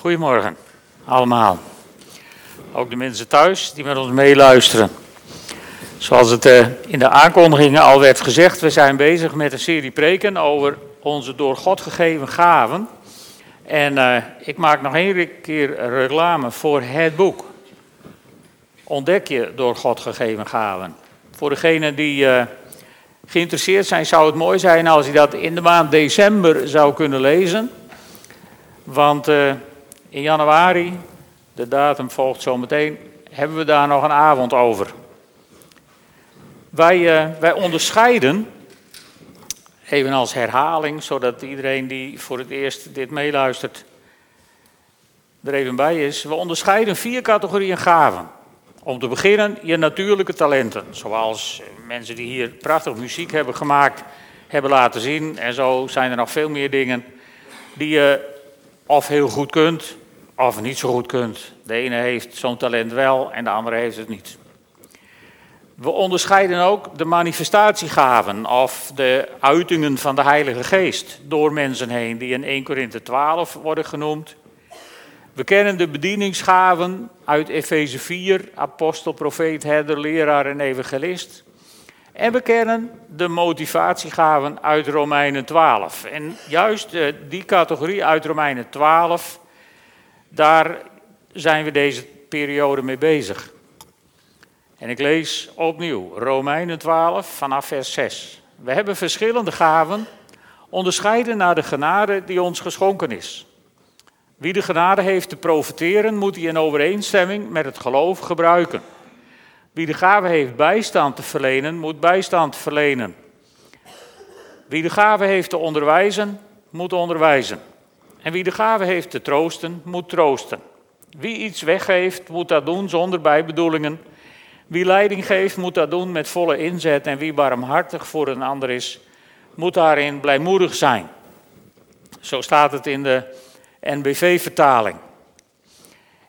Goedemorgen, allemaal. Ook de mensen thuis die met ons meeluisteren. Zoals het eh, in de aankondigingen al werd gezegd, we zijn bezig met een serie preken over onze door God gegeven gaven. En uh, ik maak nog één keer reclame voor het boek. Ontdek je door God gegeven gaven. Voor degenen die uh, geïnteresseerd zijn, zou het mooi zijn als je dat in de maand december zou kunnen lezen. Want in januari, de datum volgt zo meteen, hebben we daar nog een avond over. Wij, uh, wij onderscheiden, even als herhaling, zodat iedereen die voor het eerst dit meeluistert er even bij is. We onderscheiden vier categorieën gaven. Om te beginnen je natuurlijke talenten, zoals mensen die hier prachtig muziek hebben gemaakt, hebben laten zien. En zo zijn er nog veel meer dingen die je of heel goed kunt, of niet zo goed kunt. De ene heeft zo'n talent wel en de andere heeft het niet. We onderscheiden ook de manifestatiegaven of de uitingen van de Heilige Geest door mensen heen, die in 1 Korinthe 12 worden genoemd. We kennen de bedieningsgaven uit Efeze 4, apostel, profeet, herder, leraar en evangelist. En we kennen de motivatiegaven uit Romeinen 12. En juist uh, die categorie uit Romeinen 12, daar zijn we deze periode mee bezig. En ik lees opnieuw Romeinen 12 vanaf vers 6. We hebben verschillende gaven, onderscheiden naar de genade die ons geschonken is. Wie de genade heeft te profiteren, moet die in overeenstemming met het geloof gebruiken. Wie de gave heeft bijstand te verlenen, moet bijstand verlenen. Wie de gave heeft te onderwijzen, moet onderwijzen. En wie de gave heeft te troosten, moet troosten. Wie iets weggeeft, moet dat doen zonder bijbedoelingen. Wie leiding geeft, moet dat doen met volle inzet. En wie barmhartig voor een ander is, moet daarin blijmoedig zijn. Zo staat het in de NBV-vertaling.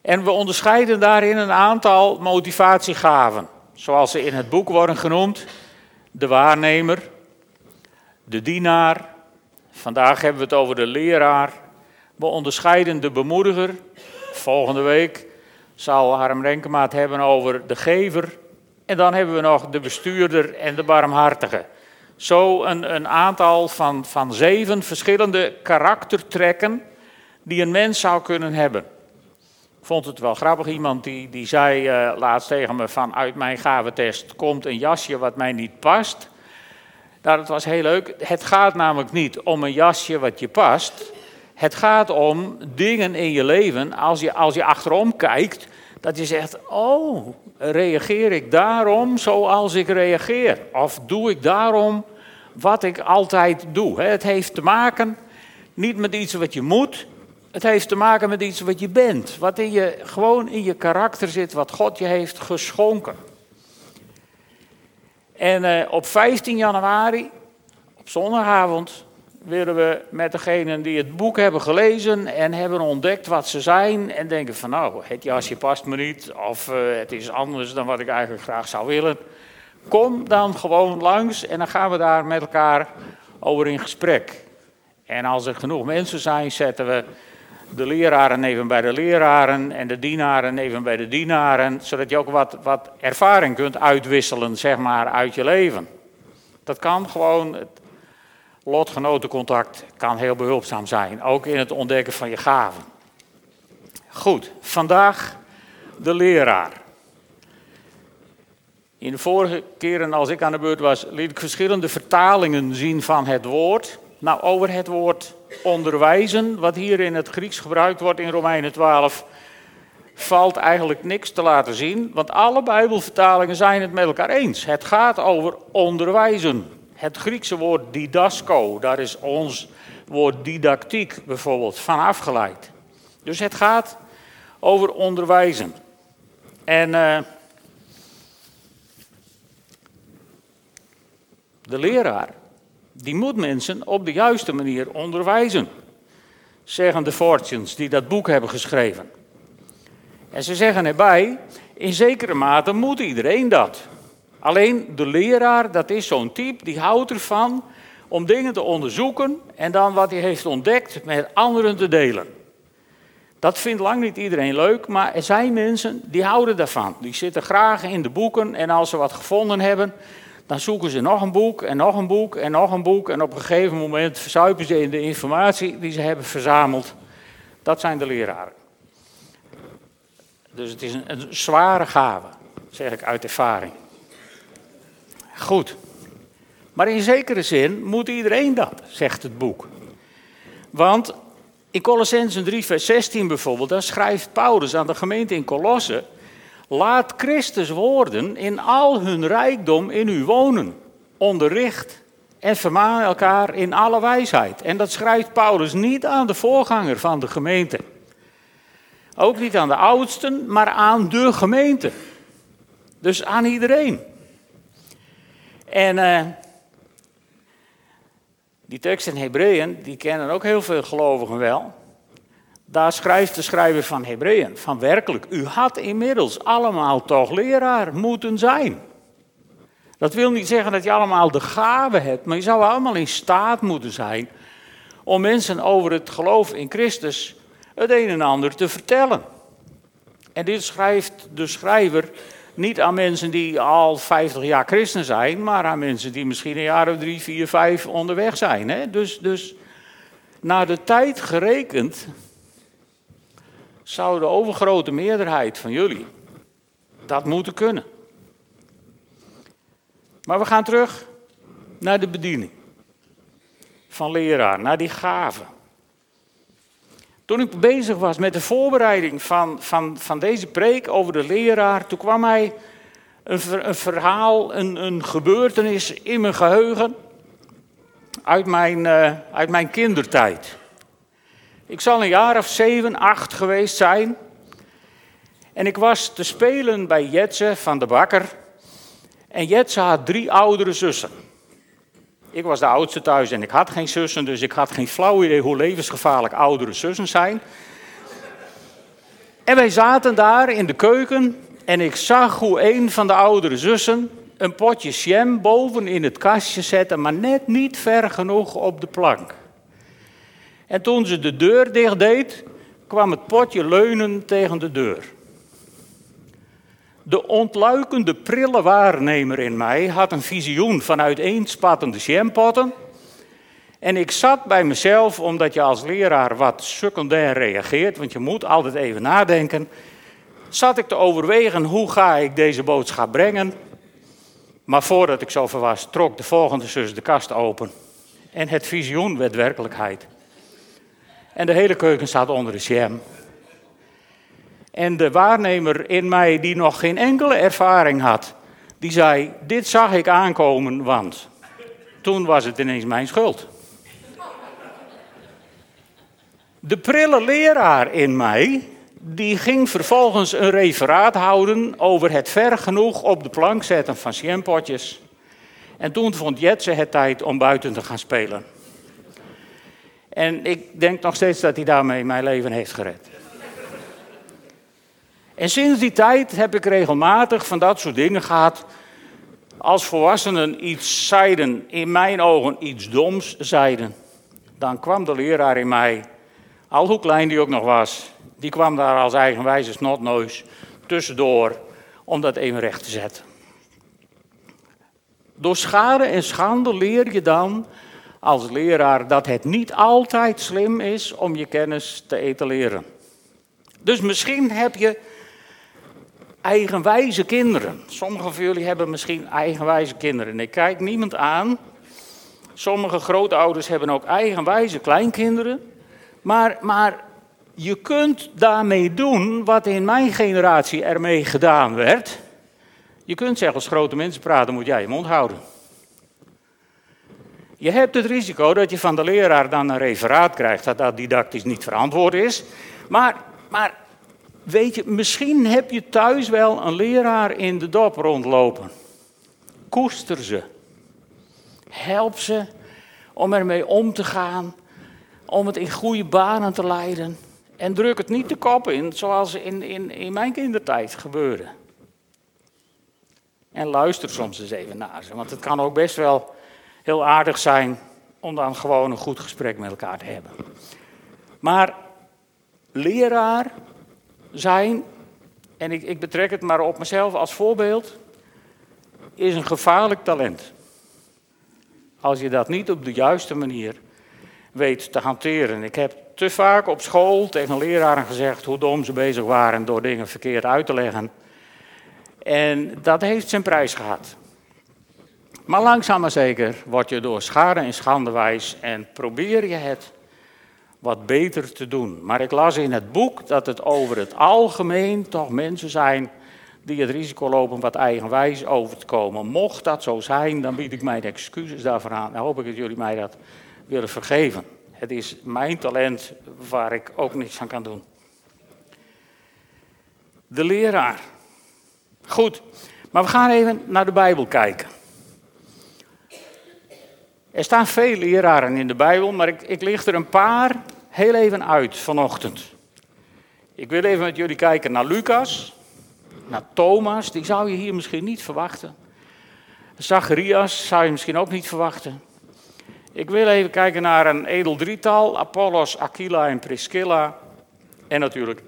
En we onderscheiden daarin een aantal motivatiegaven, zoals ze in het boek worden genoemd: de waarnemer, de dienaar. Vandaag hebben we het over de leraar. We onderscheiden de bemoediger. Volgende week zal Harm Renkema het hebben over de gever. En dan hebben we nog de bestuurder en de barmhartige. Zo een, een aantal van, van zeven verschillende karaktertrekken die een mens zou kunnen hebben. Ik vond het wel grappig, iemand die, die zei uh, laatst tegen me van uit mijn gaventest komt een jasje wat mij niet past. Nou, dat was heel leuk. Het gaat namelijk niet om een jasje wat je past. Het gaat om dingen in je leven, als je, als je achterom kijkt, dat je zegt, oh, reageer ik daarom zoals ik reageer? Of doe ik daarom wat ik altijd doe? Het heeft te maken niet met iets wat je moet, het heeft te maken met iets wat je bent, wat in je, gewoon in je karakter zit, wat God je heeft geschonken. En uh, op 15 januari, op zondagavond, willen we met degenen die het boek hebben gelezen en hebben ontdekt wat ze zijn en denken van nou, het jasje past me niet of uh, het is anders dan wat ik eigenlijk graag zou willen. Kom dan gewoon langs en dan gaan we daar met elkaar over in gesprek. En als er genoeg mensen zijn, zetten we de leraren even bij de leraren en de dienaren even bij de dienaren, zodat je ook wat, wat ervaring kunt uitwisselen, zeg maar, uit je leven. Dat kan gewoon, lotgenotencontact kan heel behulpzaam zijn, ook in het ontdekken van je gaven. Goed, vandaag de leraar. In de vorige keren als ik aan de beurt was, liet ik verschillende vertalingen zien van het woord. Nou, over het woord onderwijzen, wat hier in het Grieks gebruikt wordt in Romeinen 12, valt eigenlijk niks te laten zien, want alle Bijbelvertalingen zijn het met elkaar eens. Het gaat over onderwijzen. Het Griekse woord didasco, daar is ons woord didactiek bijvoorbeeld van afgeleid. Dus het gaat over onderwijzen. En uh, de leraar die moet mensen op de juiste manier onderwijzen, zeggen de Fortunes die dat boek hebben geschreven. En ze zeggen erbij, in zekere mate moet iedereen dat. Alleen de leraar, dat is zo'n type, die houdt ervan om dingen te onderzoeken en dan wat hij heeft ontdekt met anderen te delen. Dat vindt lang niet iedereen leuk, maar er zijn mensen die houden daarvan. Die zitten graag in de boeken en als ze wat gevonden hebben, dan zoeken ze nog een boek en nog een boek en nog een boek. En op een gegeven moment verzuipen ze in de informatie die ze hebben verzameld. Dat zijn de leraren. Dus het is een, een zware gave, zeg ik uit ervaring. Goed. Maar in zekere zin moet iedereen dat, zegt het boek. Want in Colossensen 3, vers 16 bijvoorbeeld, daar schrijft Paulus aan de gemeente in Colosse: Laat Christus woorden in al hun rijkdom in u wonen, onderricht en vermaan elkaar in alle wijsheid. En dat schrijft Paulus niet aan de voorganger van de gemeente. Ook niet aan de oudsten, maar aan de gemeente. Dus aan iedereen. En uh, die tekst in Hebreeën, die kennen ook heel veel gelovigen wel. Daar schrijft de schrijver van Hebreeën van werkelijk, u had inmiddels allemaal toch leraar moeten zijn. Dat wil niet zeggen dat je allemaal de gave hebt, maar je zou allemaal in staat moeten zijn om mensen over het geloof in Christus het een en ander te vertellen. En dit schrijft de schrijver niet aan mensen die al 50 jaar christen zijn, maar aan mensen die misschien een jaar of drie, vier, vijf onderweg zijn. Hè? Dus, dus naar de tijd gerekend zou de overgrote meerderheid van jullie dat moeten kunnen. Maar we gaan terug naar de bediening van leraar, naar die gaven. Toen ik bezig was met de voorbereiding van, van, van deze preek over de leraar, toen kwam mij een, verhaal, een, een gebeurtenis in mijn geheugen uit mijn, uh, uit mijn kindertijd. Ik zal een jaar of zeven, acht geweest zijn. En ik was te spelen bij Jetse van de Bakker. En Jetse had drie oudere zussen. Ik was de oudste thuis en ik had geen zussen, dus ik had geen flauw idee hoe levensgevaarlijk oudere zussen zijn. En wij zaten daar in de keuken en ik zag hoe een van de oudere zussen een potje jam boven in het kastje zette, maar net niet ver genoeg op de plank. En toen ze de deur dicht deed, kwam het potje leunen tegen de deur. De ontluikende prille waarnemer in mij had een visioen van uiteenspattende jampotten. En ik zat bij mezelf, omdat je als leraar wat secundair reageert, want je moet altijd even nadenken, zat ik te overwegen hoe ga ik deze boodschap brengen. Maar voordat ik zover was, trok de volgende zus de kast open. En het visioen werd werkelijkheid. En de hele keuken staat onder de jam. En de waarnemer in mij, die nog geen enkele ervaring had, die zei: Dit zag ik aankomen, want. Toen was het ineens mijn schuld. De prille leraar in mij, die ging vervolgens een referaat houden over het ver genoeg op de plank zetten van sjampotjes. En toen vond Jetse het tijd om buiten te gaan spelen. En ik denk nog steeds dat hij daarmee mijn leven heeft gered. En sinds die tijd heb ik regelmatig van dat soort dingen gehad. Als volwassenen iets zeiden, in mijn ogen iets doms zeiden, dan kwam de leraar in mij, al hoe klein die ook nog was, die kwam daar als eigenwijze snotneus tussendoor om dat even recht te zetten. Door schade en schande leer je dan als leraar dat het niet altijd slim is om je kennis te etaleren. Dus misschien heb je eigenwijze kinderen. Sommigen van jullie hebben misschien eigenwijze kinderen. Ik kijk niemand aan. Sommige grootouders hebben ook eigenwijze kleinkinderen. Maar, maar je kunt daarmee doen wat in mijn generatie ermee gedaan werd. Je kunt zeggen, als grote mensen praten, moet jij je mond houden. Je hebt het risico dat je van de leraar dan een referaat krijgt dat dat didactisch niet verantwoord is. Maar, maar weet je, misschien heb je thuis wel een leraar in de dop rondlopen. Koester ze. Help ze om ermee om te gaan, om het in goede banen te leiden. En druk het niet de kop in, zoals in, in, in mijn kindertijd gebeurde. En luister soms eens even naar ze, want het kan ook best wel heel aardig zijn om dan gewoon een goed gesprek met elkaar te hebben. Maar leraar zijn, en ik, ik betrek het maar op mezelf als voorbeeld, is een gevaarlijk talent. Als je dat niet op de juiste manier weet te hanteren. Ik heb te vaak op school tegen leraren gezegd hoe dom ze bezig waren door dingen verkeerd uit te leggen. En dat heeft zijn prijs gehad. Maar langzaam maar zeker word je door schade en schande wijs en probeer je het wat beter te doen. Maar ik las in het boek dat het over het algemeen toch mensen zijn die het risico lopen wat eigenwijs over te komen. Mocht dat zo zijn, dan bied ik mijn excuses daarvoor aan. Dan hoop ik dat jullie mij dat willen vergeven. Het is mijn talent waar ik ook niks aan kan doen. De leraar. Goed, maar we gaan even naar de Bijbel kijken. Er staan veel leraren in de Bijbel, maar ik, ik licht er een paar heel even uit vanochtend. Ik wil even met jullie kijken naar Lucas, naar Thomas, die zou je hier misschien niet verwachten. Zacharias zou je misschien ook niet verwachten. Ik wil even kijken naar een edel drietal, Apollos, Aquila en Priscilla. En natuurlijk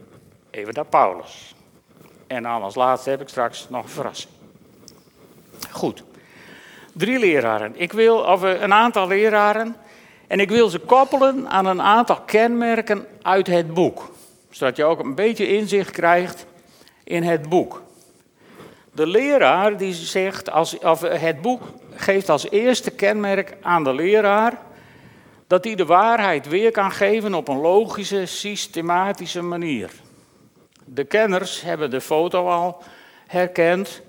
even naar Paulus. En dan als laatste heb ik straks nog een verrassing. Goed. Drie leraren. Ik wil, of een aantal leraren. En ik wil ze koppelen aan een aantal kenmerken uit het boek. Zodat je ook een beetje inzicht krijgt in het boek. De leraar die zegt, als, of het boek geeft als eerste kenmerk aan de leraar dat hij de waarheid weer kan geven op een logische, systematische manier. De kenners hebben de foto al herkend.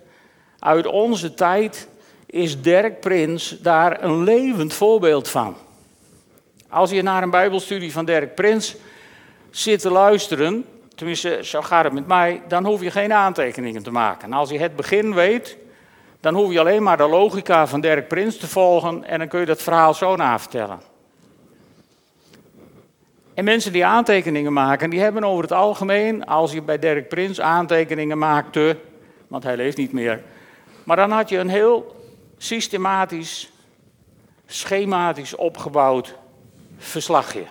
Uit onze tijd is Dirk Prins daar een levend voorbeeld van. Als je naar een Bijbelstudie van Dirk Prins zit te luisteren, tenminste zo gaat het met mij, dan hoef je geen aantekeningen te maken. als je het begin weet, dan hoef je alleen maar de logica van Dirk Prins te volgen en dan kun je dat verhaal zo navertellen. En mensen die aantekeningen maken, die hebben over het algemeen, als je bij Dirk Prins aantekeningen maakte, want hij leeft niet meer, maar dan had je een heel systematisch, schematisch opgebouwd verslagje.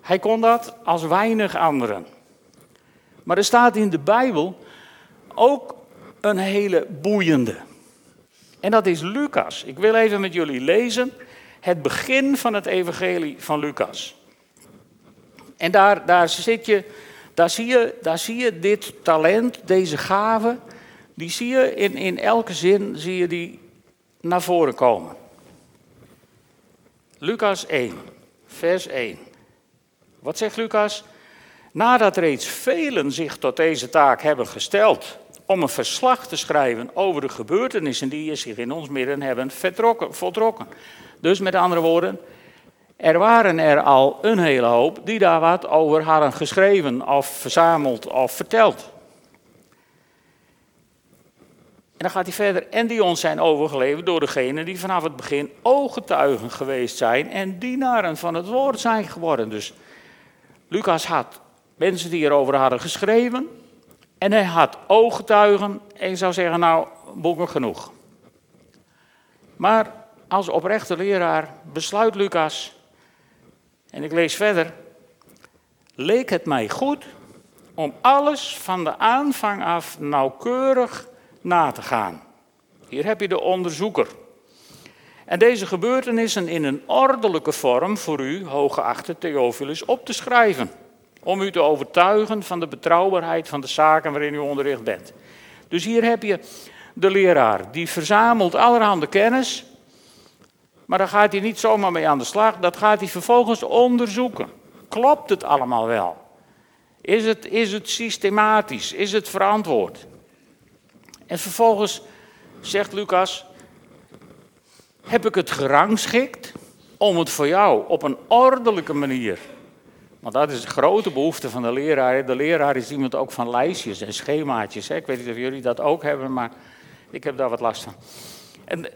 Hij kon dat als weinig anderen. Maar er staat in de Bijbel ook een hele boeiende. En dat is Lucas. Ik wil even met jullie lezen het begin van het evangelie van Lucas. En daar, daar, zit je, daar, zie je, daar zie je dit talent, deze gave, die zie je in, in elke zin zie je die naar voren komen. Lucas 1, vers 1. Wat zegt Lucas? Nadat reeds velen zich tot deze taak hebben gesteld om een verslag te schrijven over de gebeurtenissen die zich in ons midden hebben voltrokken. Dus met andere woorden, er waren er al een hele hoop die daar wat over hadden geschreven of verzameld of verteld. En dan gaat hij verder, en die ons zijn overgeleverd door degenen die vanaf het begin ooggetuigen geweest zijn en dienaren van het woord zijn geworden. Dus Lucas had mensen die erover hadden geschreven, en hij had ooggetuigen en je zou zeggen, nou, boeken genoeg. Maar als oprechte leraar besluit Lucas, en ik lees verder, leek het mij goed om alles van de aanvang af nauwkeurig na te gaan. Hier heb je de onderzoeker. En deze gebeurtenissen in een ordelijke vorm voor u, hooggeachte Theophilus, op te schrijven om u te overtuigen van de betrouwbaarheid van de zaken waarin u onderricht bent. Dus hier heb je de leraar, die verzamelt allerhande kennis, maar daar gaat hij niet zomaar mee aan de slag, dat gaat hij vervolgens onderzoeken. Klopt het allemaal wel? Is het, is het systematisch? Is het verantwoord? En vervolgens zegt Lucas, heb ik het gerangschikt om het voor jou op een ordelijke manier want dat is de grote behoefte van de leraar. De leraar is iemand ook van lijstjes en schemaatjes. Ik weet niet of jullie dat ook hebben, maar ik heb daar wat last van. En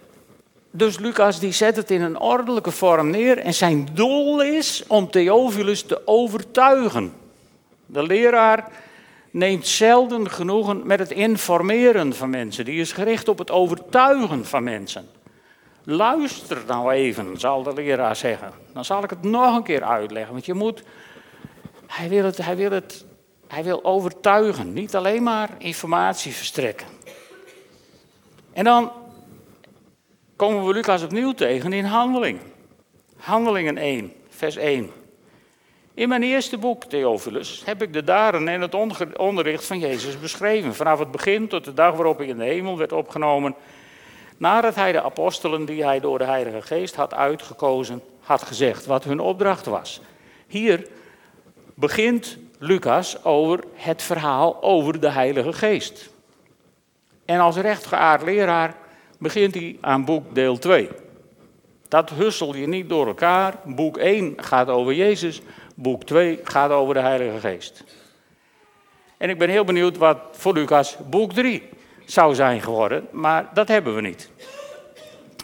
dus Lucas die zet het in een ordelijke vorm neer en zijn doel is om Theophilus te overtuigen. De leraar neemt zelden genoegen met het informeren van mensen. Die is gericht op het overtuigen van mensen. Luister nou even, zal de leraar zeggen. Dan zal ik het nog een keer uitleggen. Want je moet Hij wil, het, hij, wil het, hij wil overtuigen, niet alleen maar informatie verstrekken. En dan komen we Lucas opnieuw tegen in Handelingen. Handelingen 1, vers 1. In mijn eerste boek, Theophilus, heb ik de daden en het onderricht van Jezus beschreven. Vanaf het begin tot de dag waarop hij in de hemel werd opgenomen. Nadat hij de apostelen die hij door de Heilige Geest had uitgekozen, had gezegd wat hun opdracht was. Hier begint Lucas over het verhaal over de Heilige Geest. En als rechtgeaard leraar begint hij aan boek deel 2. Dat hussel je niet door elkaar. Boek 1 gaat over Jezus, boek 2 gaat over de Heilige Geest. En ik ben heel benieuwd wat voor Lucas boek 3 zou zijn geworden, maar dat hebben we niet.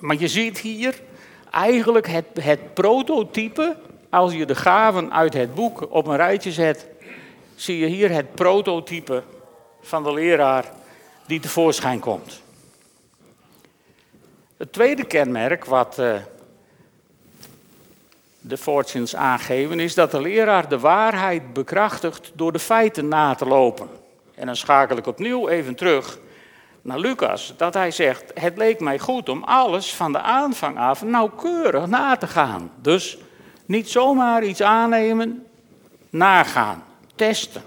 Maar je ziet hier eigenlijk het, het prototype, als je de gaven uit het boek op een rijtje zet, zie je hier het prototype van de leraar die tevoorschijn komt. Het tweede kenmerk wat uh, de Fortunes aangeven is dat de leraar de waarheid bekrachtigt door de feiten na te lopen. En dan schakel ik opnieuw even terug naar Lucas, dat hij zegt: Het leek mij goed om alles van de aanvang af nauwkeurig na te gaan. Dus niet zomaar iets aannemen, nagaan, testen.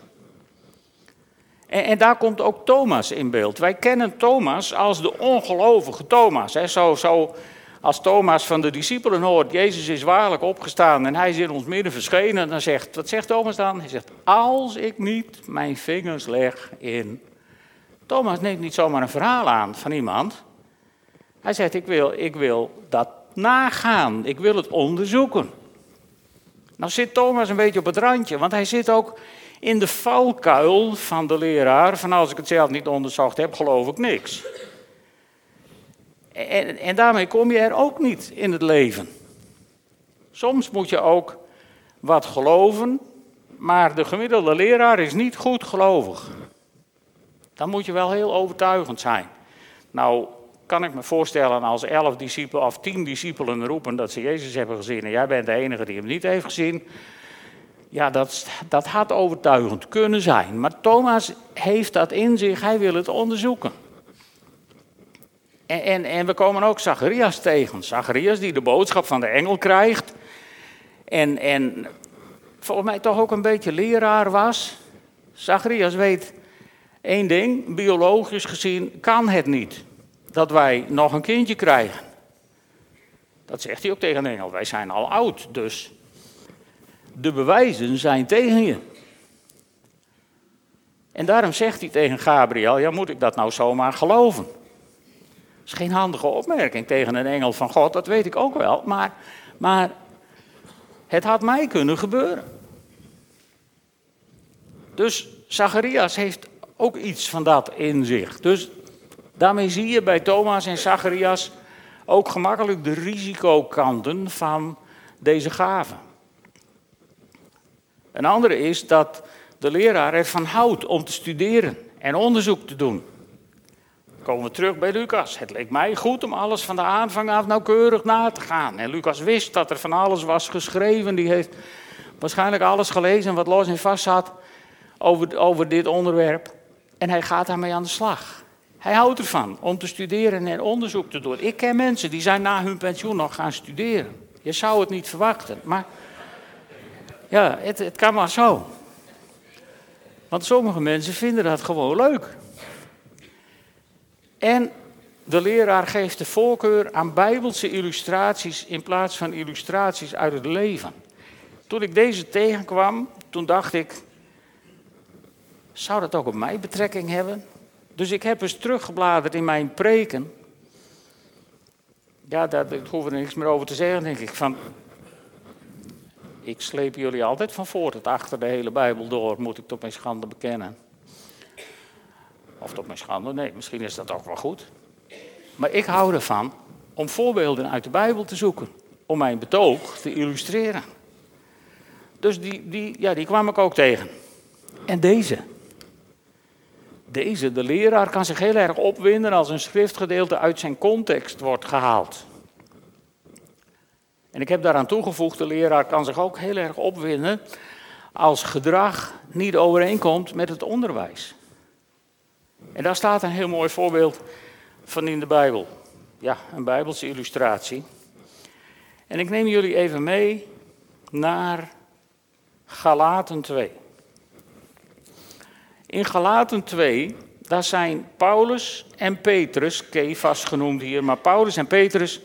En, en, daar komt ook Thomas in beeld. Wij kennen Thomas als de ongelovige Thomas. Hè. Zo, zo als Thomas van de discipelen hoort, Jezus is waarlijk opgestaan en hij is in ons midden verschenen, dan zegt, wat zegt Thomas dan? Hij zegt, als ik niet mijn vingers leg in. Thomas neemt niet zomaar een verhaal aan van iemand. Hij zegt, ik wil, ik wil dat nagaan, ik wil het onderzoeken. Nou zit Thomas een beetje op het randje, want hij zit ook in de valkuil van de leraar, van als ik het zelf niet onderzocht heb, geloof ik niks. En, daarmee kom je er ook niet in het leven. Soms moet je ook wat geloven, maar de gemiddelde leraar is niet goed gelovig. Dan moet je wel heel overtuigend zijn. Nou, kan ik me voorstellen als elf discipelen of tien discipelen roepen dat ze Jezus hebben gezien en jij bent de enige die hem niet heeft gezien. Ja, dat, dat had overtuigend kunnen zijn. Maar Thomas heeft dat in zich, hij wil het onderzoeken. En, en, we komen ook Zacharias tegen. Zacharias die de boodschap van de engel krijgt. En, en volgens mij toch ook een beetje leraar was. Zacharias weet één ding, biologisch gezien kan het niet dat wij nog een kindje krijgen. Dat zegt hij ook tegen de engel. Wij zijn al oud, dus de bewijzen zijn tegen je. En daarom zegt hij tegen Gabriel: Ja, moet ik dat nou zomaar geloven? Is geen handige opmerking tegen een engel van God, dat weet ik ook wel. Maar, maar het had mij kunnen gebeuren. Dus Zacharias heeft ook iets van dat in zich. Dus daarmee zie je bij Thomas en Zacharias ook gemakkelijk de risicokanten van deze gaven. Een andere is dat de leraar ervan houdt om te studeren en onderzoek te doen komen we terug bij Lucas. Het leek mij goed om alles van de aanvang af nauwkeurig na te gaan. En Lucas wist dat er van alles was geschreven. Die heeft waarschijnlijk alles gelezen wat los en vast zat over, over dit onderwerp. En hij gaat daarmee aan de slag. Hij houdt ervan om te studeren en onderzoek te doen. Ik ken mensen die zijn na hun pensioen nog gaan studeren. Je zou het niet verwachten, maar ja, het, het kan maar zo. Want sommige mensen vinden dat gewoon leuk. En de leraar geeft de voorkeur aan bijbelse illustraties in plaats van illustraties uit het leven. Toen ik deze tegenkwam, toen dacht ik, zou dat ook op mij betrekking hebben? Dus ik heb eens teruggebladerd in mijn preken. Ja, daar, hoef er niks meer over te zeggen, denk ik. Van, ik sleep jullie altijd van voor tot achter de hele Bijbel door, moet ik tot mijn schande bekennen. Of tot mijn schande, nee, misschien is dat ook wel goed. Maar ik hou ervan om voorbeelden uit de Bijbel te zoeken. Om mijn betoog te illustreren. Dus die, die, ja, die kwam ik ook tegen. En deze. Deze, de leraar kan zich heel erg opwinden als een schriftgedeelte uit zijn context wordt gehaald. En ik heb daaraan toegevoegd, de leraar kan zich ook heel erg opwinden als gedrag niet overeenkomt met het onderwijs. En daar staat een heel mooi voorbeeld van in de Bijbel. Ja, een Bijbelse illustratie. En ik neem jullie even mee naar Galaten 2. In Galaten 2, daar zijn Paulus en Petrus, Kefas genoemd hier, maar Paulus en Petrus,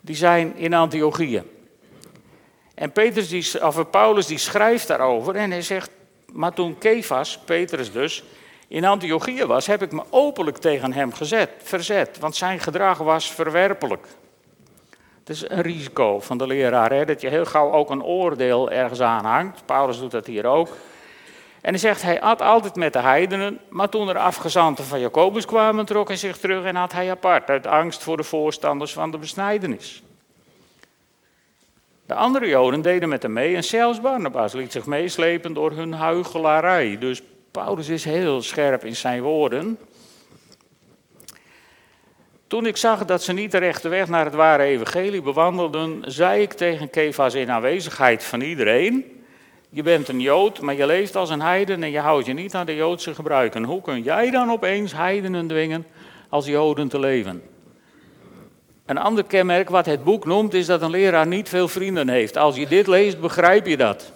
die zijn in Antiochië. En Petrus die, of Paulus die schrijft daarover en hij zegt, maar toen Kefas, Petrus dus, in Antiochië was, heb ik me openlijk tegen hem gezet, verzet, want zijn gedrag was verwerpelijk. Het is een risico van de leraar, hè, dat je heel gauw ook een oordeel ergens aanhangt. Paulus doet dat hier ook. En hij zegt, hij at altijd met de heidenen, maar toen er afgezanten van Jacobus kwamen, trok hij zich terug en had hij apart, uit angst voor de voorstanders van de besnijdenis. De andere Joden deden met hem mee en zelfs Barnabas liet zich meeslepen door hun huichelarij. Dus Paulus is heel scherp in zijn woorden. Toen ik zag dat ze niet de rechte weg naar het ware evangelie bewandelden, zei ik tegen Kefas in aanwezigheid van iedereen: Je bent een Jood, maar je leeft als een heiden en je houdt je niet aan de Joodse gebruiken. Hoe kun jij dan opeens heidenen dwingen als Joden te leven? Een ander kenmerk wat het boek noemt is dat een leraar niet veel vrienden heeft. Als je dit leest, begrijp je dat.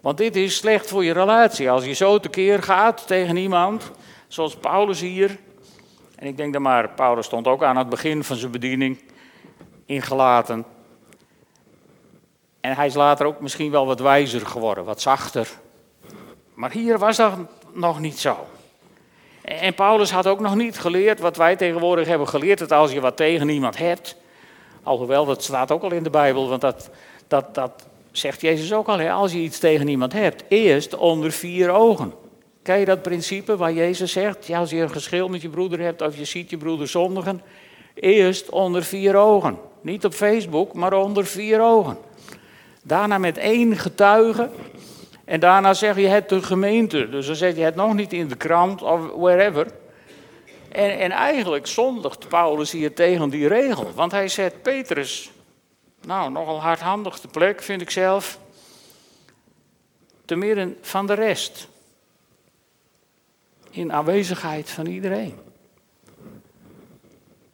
Want dit is slecht voor je relatie. Als je zo tekeer gaat tegen iemand, zoals Paulus hier. En ik denk dat maar, Paulus stond ook aan het begin van zijn bediening ingelaten. En hij is later ook misschien wel wat wijzer geworden, wat zachter. Maar hier was dat nog niet zo. En Paulus had ook nog niet geleerd wat wij tegenwoordig hebben geleerd, dat als je wat tegen iemand hebt, alhoewel dat staat ook al in de Bijbel, want dat, dat, dat zegt Jezus ook al, hè, als je iets tegen iemand hebt, eerst onder vier ogen. Ken je dat principe waar Jezus zegt, ja, als je een geschil met je broeder hebt of je ziet je broeder zondigen, eerst onder vier ogen. Niet op Facebook, maar onder vier ogen. Daarna met één getuige en daarna zeg je het de gemeente. Dus dan zet je het nog niet in de krant of wherever. En, en eigenlijk zondigt Paulus hier tegen die regel. Want hij zet Petrus, nou nogal hardhandig de plek vind ik zelf, te midden van de rest. In aanwezigheid van iedereen.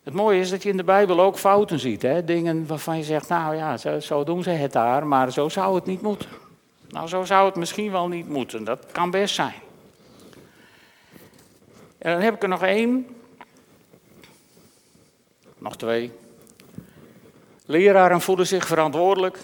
Het mooie is dat je in de Bijbel ook fouten ziet. Hè? Dingen waarvan je zegt, nou ja, zo, zo doen ze het daar, maar zo zou het niet moeten. Nou, zo zou het misschien wel niet moeten. Dat kan best zijn. En dan heb ik er nog één. Nog twee. Leraren voelen zich verantwoordelijk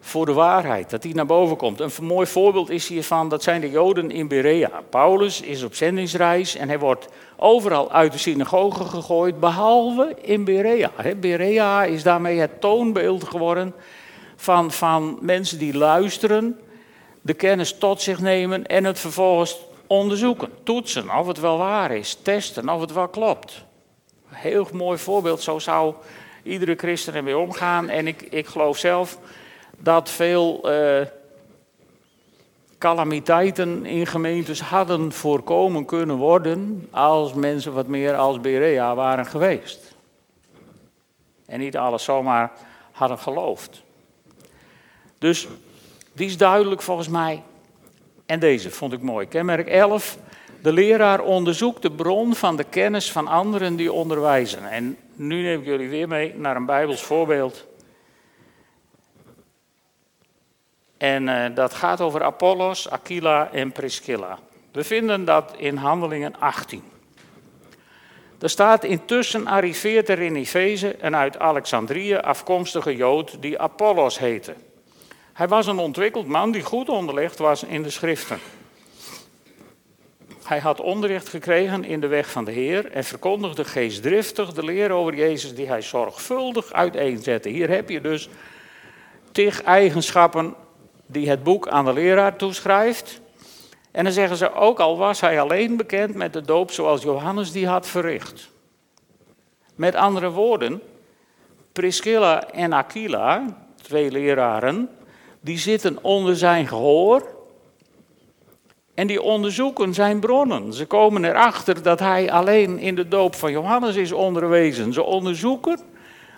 voor de waarheid, dat die naar boven komt. Een mooi voorbeeld is hiervan, dat zijn de Joden in Berea. Paulus is op zendingsreis en hij wordt overal uit de synagoge gegooid, behalve in Berea. Berea is daarmee het toonbeeld geworden van, van mensen die luisteren, de kennis tot zich nemen en het vervolgens onderzoeken, toetsen of het wel waar is, testen of het wel klopt. Heel mooi voorbeeld, zo zou iedere christen ermee omgaan. En ik, ik geloof zelf dat veel uh, calamiteiten in gemeentes hadden voorkomen kunnen worden als mensen wat meer als Berea waren geweest. En niet alles zomaar hadden geloofd. Dus die is duidelijk volgens mij. En deze vond ik mooi. Kenmerk 11. De leraar onderzoekt de bron van de kennis van anderen die onderwijzen. En nu neem ik jullie weer mee naar een Bijbels voorbeeld. En uh, dat gaat over Apollos, Aquila en Priscilla. We vinden dat in Handelingen 18. Er staat intussen arriveert er in Efeze een uit Alexandrië afkomstige Jood die Apollos heette. Hij was een ontwikkeld man die goed onderlegd was in de schriften. Hij had onderricht gekregen in de weg van de Heer en verkondigde geestdriftig de leer over Jezus die hij zorgvuldig uiteenzette. Hier heb je dus tig eigenschappen die het boek aan de leraar toeschrijft. En dan zeggen ze ook al was hij alleen bekend met de doop zoals Johannes die had verricht. Met andere woorden, Priscilla en Aquila, twee leraren, die zitten onder zijn gehoor en die onderzoeken zijn bronnen. Ze komen erachter dat hij alleen in de doop van Johannes is onderwezen. Ze onderzoeken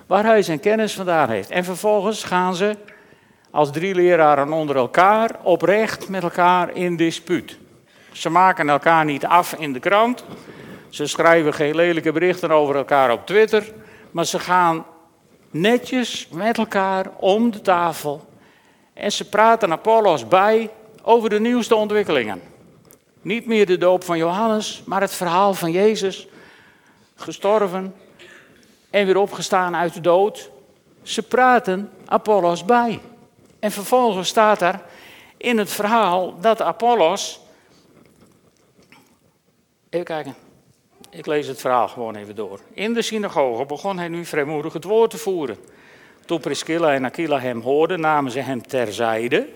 waar hij zijn kennis vandaan heeft. En vervolgens gaan ze als drie leraren onder elkaar oprecht met elkaar in dispuut. Ze maken elkaar niet af in de krant. Ze schrijven geen lelijke berichten over elkaar op Twitter. Maar ze gaan netjes met elkaar om de tafel. En ze praten Apollos bij over de nieuwste ontwikkelingen. Niet meer de doop van Johannes, maar het verhaal van Jezus. Gestorven en weer opgestaan uit de dood. Ze praten Apollos bij. En vervolgens staat er in het verhaal dat Apollos. Even kijken. Ik lees het verhaal gewoon even door. In de synagoge begon hij nu vrijmoedig het woord te voeren. Toen Priscilla en Aquila hem hoorden, namen ze hem terzijde.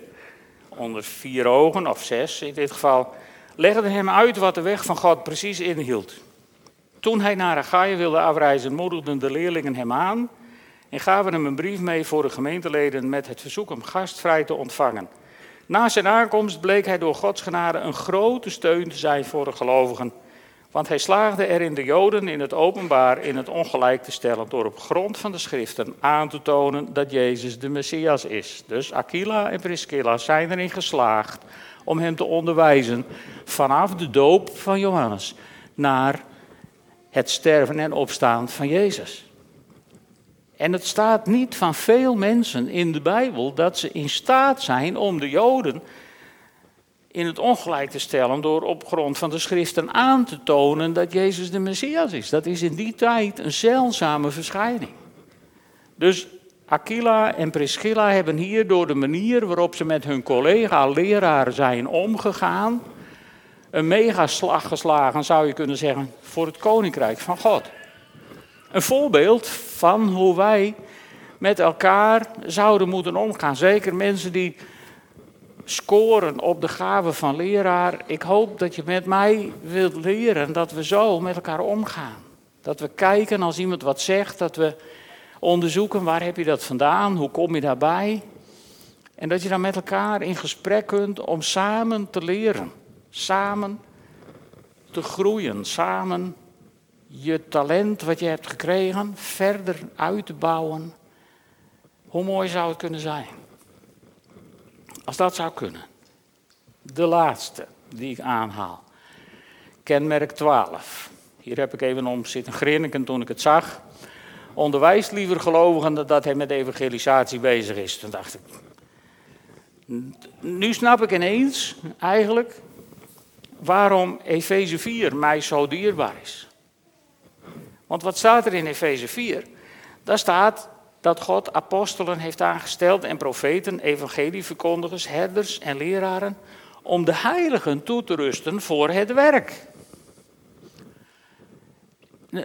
Onder vier ogen, of zes in dit geval. Legden hem uit wat de weg van God precies inhield. Toen hij naar Achaia wilde afreizen, moedigden de leerlingen hem aan en gaven hem een brief mee voor de gemeenteleden met het verzoek om gastvrij te ontvangen. Na zijn aankomst bleek hij door Gods genade een grote steun te zijn voor de gelovigen. Want hij slaagde erin de Joden in het openbaar in het ongelijk te stellen door op grond van de schriften aan te tonen dat Jezus de Messias is. Dus Aquila en Priscilla zijn erin geslaagd om hem te onderwijzen vanaf de doop van Johannes naar het sterven en opstaan van Jezus. En het staat niet van veel mensen in de Bijbel dat ze in staat zijn om de Joden in het ongelijk te stellen door op grond van de schriften aan te tonen dat Jezus de Messias is. Dat is in die tijd een zeldzame verschijning. Dus Aquila en Priscilla hebben hier door de manier waarop ze met hun collega-leraar zijn omgegaan, een megaslag geslagen, zou je kunnen zeggen, voor het koninkrijk van God. Een voorbeeld van hoe wij met elkaar zouden moeten omgaan. Zeker mensen die scoren op de gave van leraar. Ik hoop dat je met mij wilt leren dat we zo met elkaar omgaan. Dat we kijken als iemand wat zegt, dat we onderzoeken waar heb je dat vandaan, hoe kom je daarbij. En dat je dan met elkaar in gesprek kunt om samen te leren. Samen te groeien, samen je talent wat je hebt gekregen verder uit te bouwen. Hoe mooi zou het kunnen zijn? Als dat zou kunnen. De laatste die ik aanhaal. Kenmerk 12. Hier heb ik even om zitten grinniken toen ik het zag. Onderwijst liever gelovigen dat hij met evangelisatie bezig is. Toen dacht ik. Nu snap ik ineens eigenlijk waarom Efeze 4 mij zo dierbaar is. Want wat staat er in Efeze 4? Daar staat dat God apostelen heeft aangesteld en profeten, evangelieverkondigers, herders en leraren om de heiligen toe te rusten voor het werk.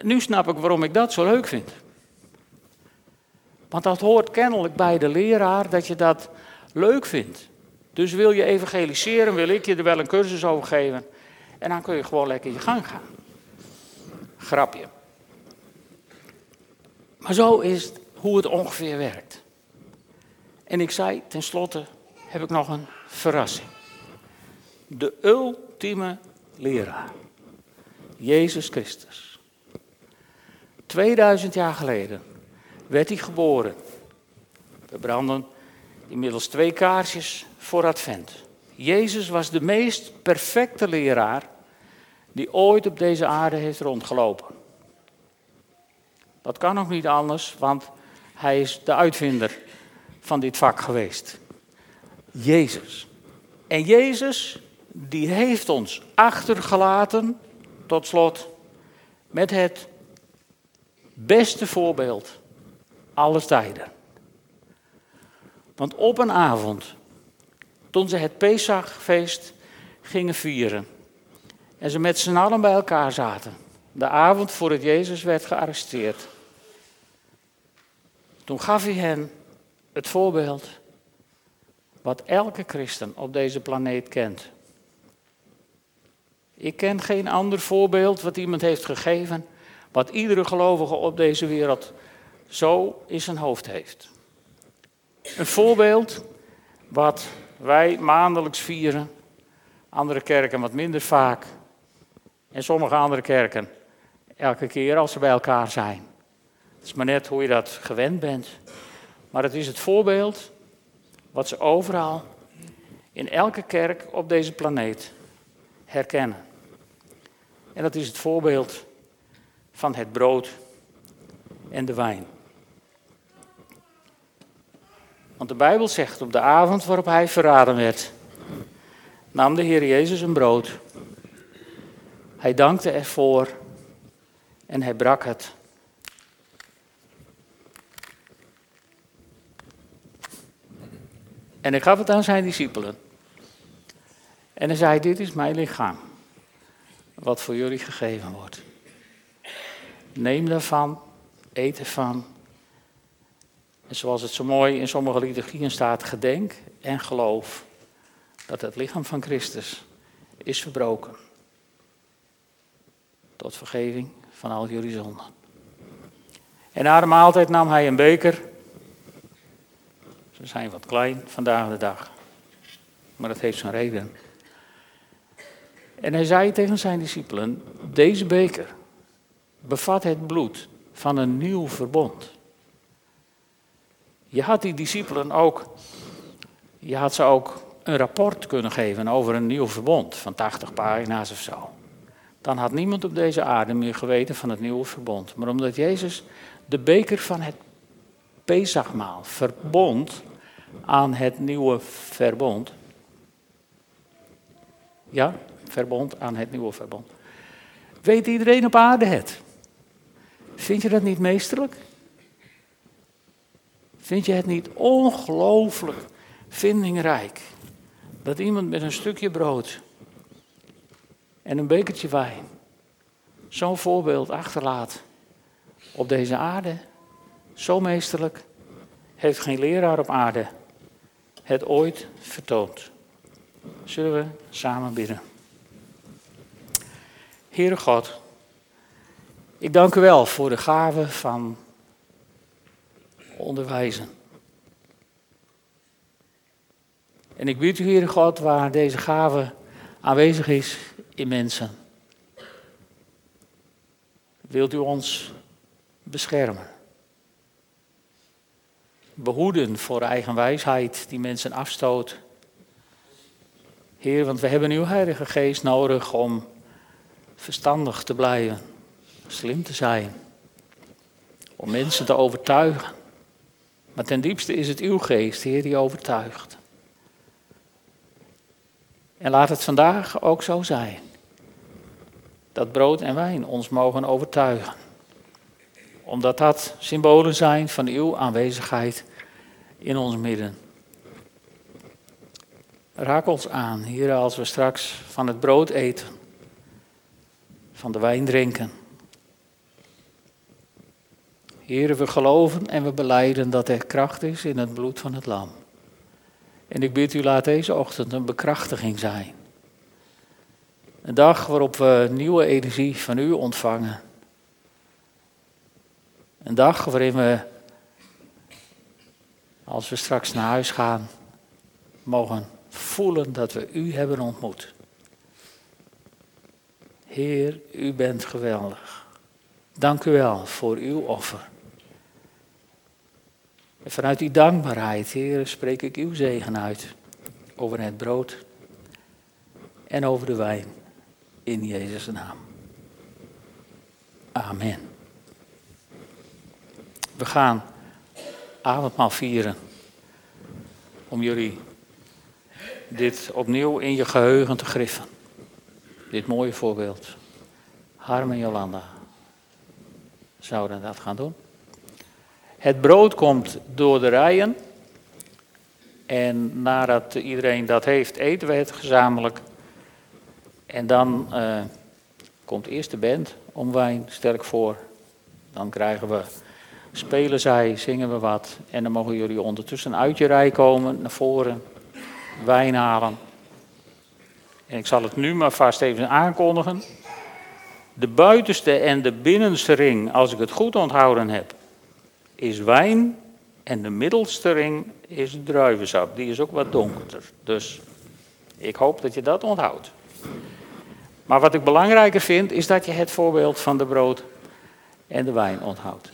Nu snap ik waarom ik dat zo leuk vind. Want dat hoort kennelijk bij de leraar dat je dat leuk vindt. Dus wil je evangeliseren, wil ik je er wel een cursus over geven. En dan kun je gewoon lekker je gang gaan. Grapje. Maar zo is het hoe het ongeveer werkt. En ik zei, tenslotte heb ik nog een verrassing. De ultieme leraar. Jezus Christus. 2000 jaar geleden werd hij geboren. We branden inmiddels twee kaarsjes voor Advent. Jezus was de meest perfecte leraar die ooit op deze aarde heeft rondgelopen. Dat kan nog niet anders, want hij is de uitvinder van dit vak geweest. Jezus. En Jezus, die heeft ons achtergelaten, tot slot, met het beste voorbeeld alles tijden. Want op een avond, toen ze het Pesachfeest gingen vieren en ze met z'n allen bij elkaar zaten, de avond voor Jezus werd gearresteerd, toen gaf hij hen het voorbeeld wat elke christen op deze planeet kent. Ik ken geen ander voorbeeld wat iemand heeft gegeven, wat iedere gelovige op deze wereld zo in zijn hoofd heeft. Een voorbeeld wat wij maandelijks vieren, andere kerken wat minder vaak en sommige andere kerken elke keer als ze bij elkaar zijn. Is maar net hoe je dat gewend bent. Maar het is het voorbeeld wat ze overal, in elke kerk op deze planeet herkennen. En dat is het voorbeeld van het brood en de wijn. Want de Bijbel zegt op de avond waarop hij verraden werd, nam de Heer Jezus een brood. Hij dankte ervoor en hij brak het. En hij gaf het aan zijn discipelen. En hij zei, dit is mijn lichaam, wat voor jullie gegeven wordt. Neem daarvan, eet ervan. En zoals het zo mooi in sommige liturgieën staat, gedenk en geloof dat het lichaam van Christus is verbroken. Tot vergeving van al jullie zonden. En na de maaltijd nam hij een beker. Ze zijn wat klein vandaag de dag. Maar dat heeft zijn reden. En hij zei tegen zijn discipelen: Deze beker bevat het bloed van een nieuw verbond. Je had die discipelen ook, je had ze ook een rapport kunnen geven over een nieuw verbond van 80 pagina's of zo. Dan had niemand op deze aarde meer geweten van het nieuwe verbond. Maar omdat Jezus de beker van het Pesachmaal verbond aan het nieuwe verbond. Ja, verbond aan het nieuwe verbond. Weet iedereen op aarde het? Vind je dat niet meesterlijk? Vind je het niet ongelooflijk vindingrijk dat iemand met een stukje brood en een bekertje wijn zo'n voorbeeld achterlaat op deze aarde? Zo meesterlijk heeft geen leraar op aarde het ooit vertoond. Zullen we samen bidden? Heere God, ik dank u wel voor de gave van onderwijzen. En ik bied u, Heere God, waar deze gave aanwezig is in mensen. Wilt u ons beschermen? Behoeden voor eigen wijsheid die mensen afstoot. Heer, want we hebben uw Heilige Geest nodig om verstandig te blijven, slim te zijn, om mensen te overtuigen. Maar ten diepste is het uw geest, Heer, die overtuigt. En laat het vandaag ook zo zijn. Dat brood en wijn ons mogen overtuigen. Omdat dat symbolen zijn van uw aanwezigheid in ons midden. Raak ons aan, Heer, als we straks van het brood eten, van de wijn drinken. Heer, we geloven en we beleiden dat er kracht is in het bloed van het lam. En ik bid u, laat deze ochtend een bekrachtiging zijn. Een dag waarop we nieuwe energie van u ontvangen. Een dag waarin we, als we straks naar huis gaan, mogen voelen dat we u hebben ontmoet. Heer, u bent geweldig. Dank u wel voor uw offer. Vanuit die dankbaarheid, Heer, spreek ik uw zegen uit over het brood en over de wijn. In Jezus' naam. Amen. We gaan avondmaal vieren om jullie dit opnieuw in je geheugen te griffen. Dit mooie voorbeeld. Harm en Jolanda zouden dat gaan doen. Het brood komt door de rijen. En nadat iedereen dat heeft, eten we het gezamenlijk. En dan uh, komt eerst de band om wijn, sterk voor. Dan krijgen we, spelen zij, zingen we wat. En dan mogen jullie ondertussen uit je rij komen, naar voren, wijn halen. En ik zal het nu maar vast even aankondigen. De buitenste en de binnenste ring, als ik het goed onthouden heb, is wijn en de middelste ring is druivensap. Die is ook wat donkerder. Dus ik hoop dat je dat onthoudt. Maar wat ik belangrijker vind, is dat je het voorbeeld van de brood en de wijn onthoudt.